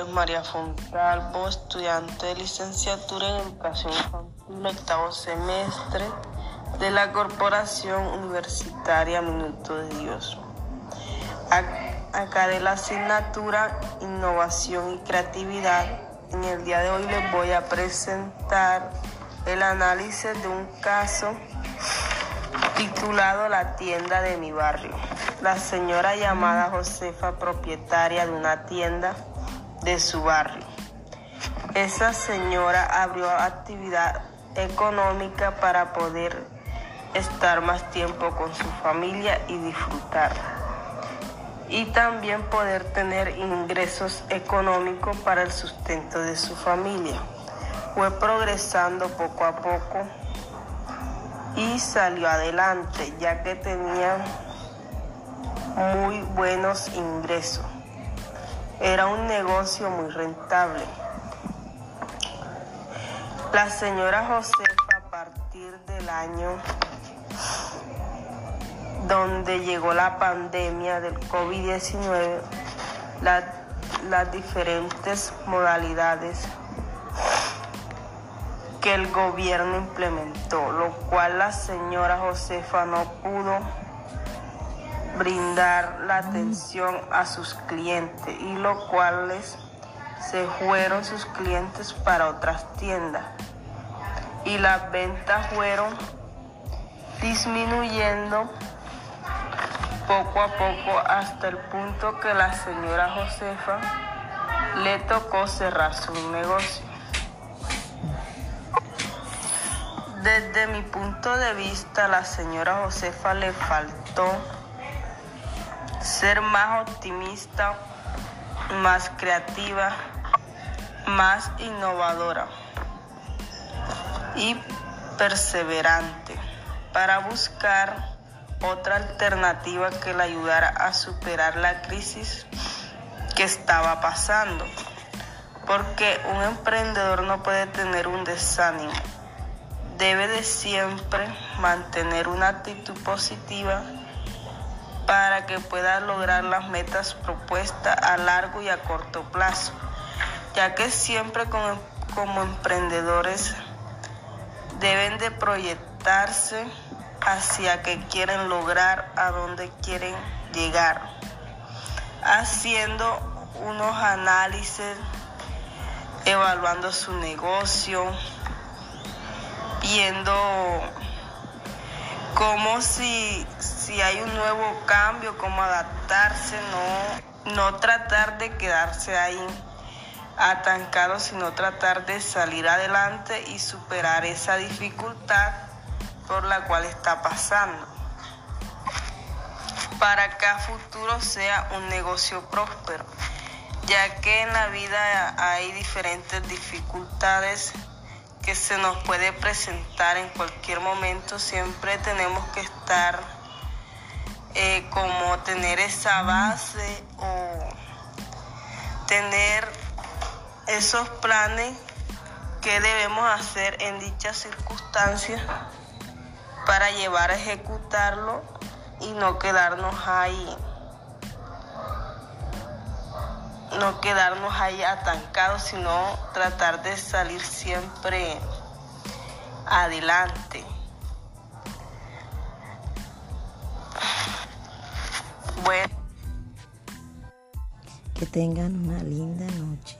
nombre es María Fontalvo, estudiante de licenciatura en Educación Infantil, octavo semestre de la Corporación Universitaria Minuto de Dios. Acá de la asignatura Innovación y Creatividad, en el día de hoy les voy a presentar el análisis de un caso titulado La tienda de mi barrio. La señora llamada Josefa, propietaria de una tienda de su barrio. Esa señora abrió actividad económica para poder estar más tiempo con su familia y disfrutar. Y también poder tener ingresos económicos para el sustento de su familia. Fue progresando poco a poco y salió adelante ya que tenía muy buenos ingresos. Era un negocio muy rentable. La señora Josefa a partir del año donde llegó la pandemia del COVID-19, las diferentes modalidades que el gobierno implementó, lo cual la señora Josefa no pudo brindar la atención a sus clientes y lo cual se fueron sus clientes para otras tiendas y las ventas fueron disminuyendo poco a poco hasta el punto que la señora Josefa le tocó cerrar su negocio. Desde mi punto de vista, la señora Josefa le faltó ser más optimista, más creativa, más innovadora y perseverante para buscar otra alternativa que le ayudara a superar la crisis que estaba pasando. Porque un emprendedor no puede tener un desánimo debe de siempre mantener una actitud positiva para que pueda lograr las metas propuestas a largo y a corto plazo, ya que siempre como, como emprendedores deben de proyectarse hacia que quieren lograr, a dónde quieren llegar, haciendo unos análisis, evaluando su negocio, viendo como si, si hay un nuevo cambio, cómo adaptarse, no, no tratar de quedarse ahí atancado, sino tratar de salir adelante y superar esa dificultad por la cual está pasando. Para que a futuro sea un negocio próspero, ya que en la vida hay diferentes dificultades que se nos puede presentar en cualquier momento, siempre tenemos que estar eh, como tener esa base o tener esos planes que debemos hacer en dichas circunstancias para llevar a ejecutarlo y no quedarnos ahí no quedarnos ahí atancados, sino tratar de salir siempre adelante. Bueno. Que tengan una linda noche.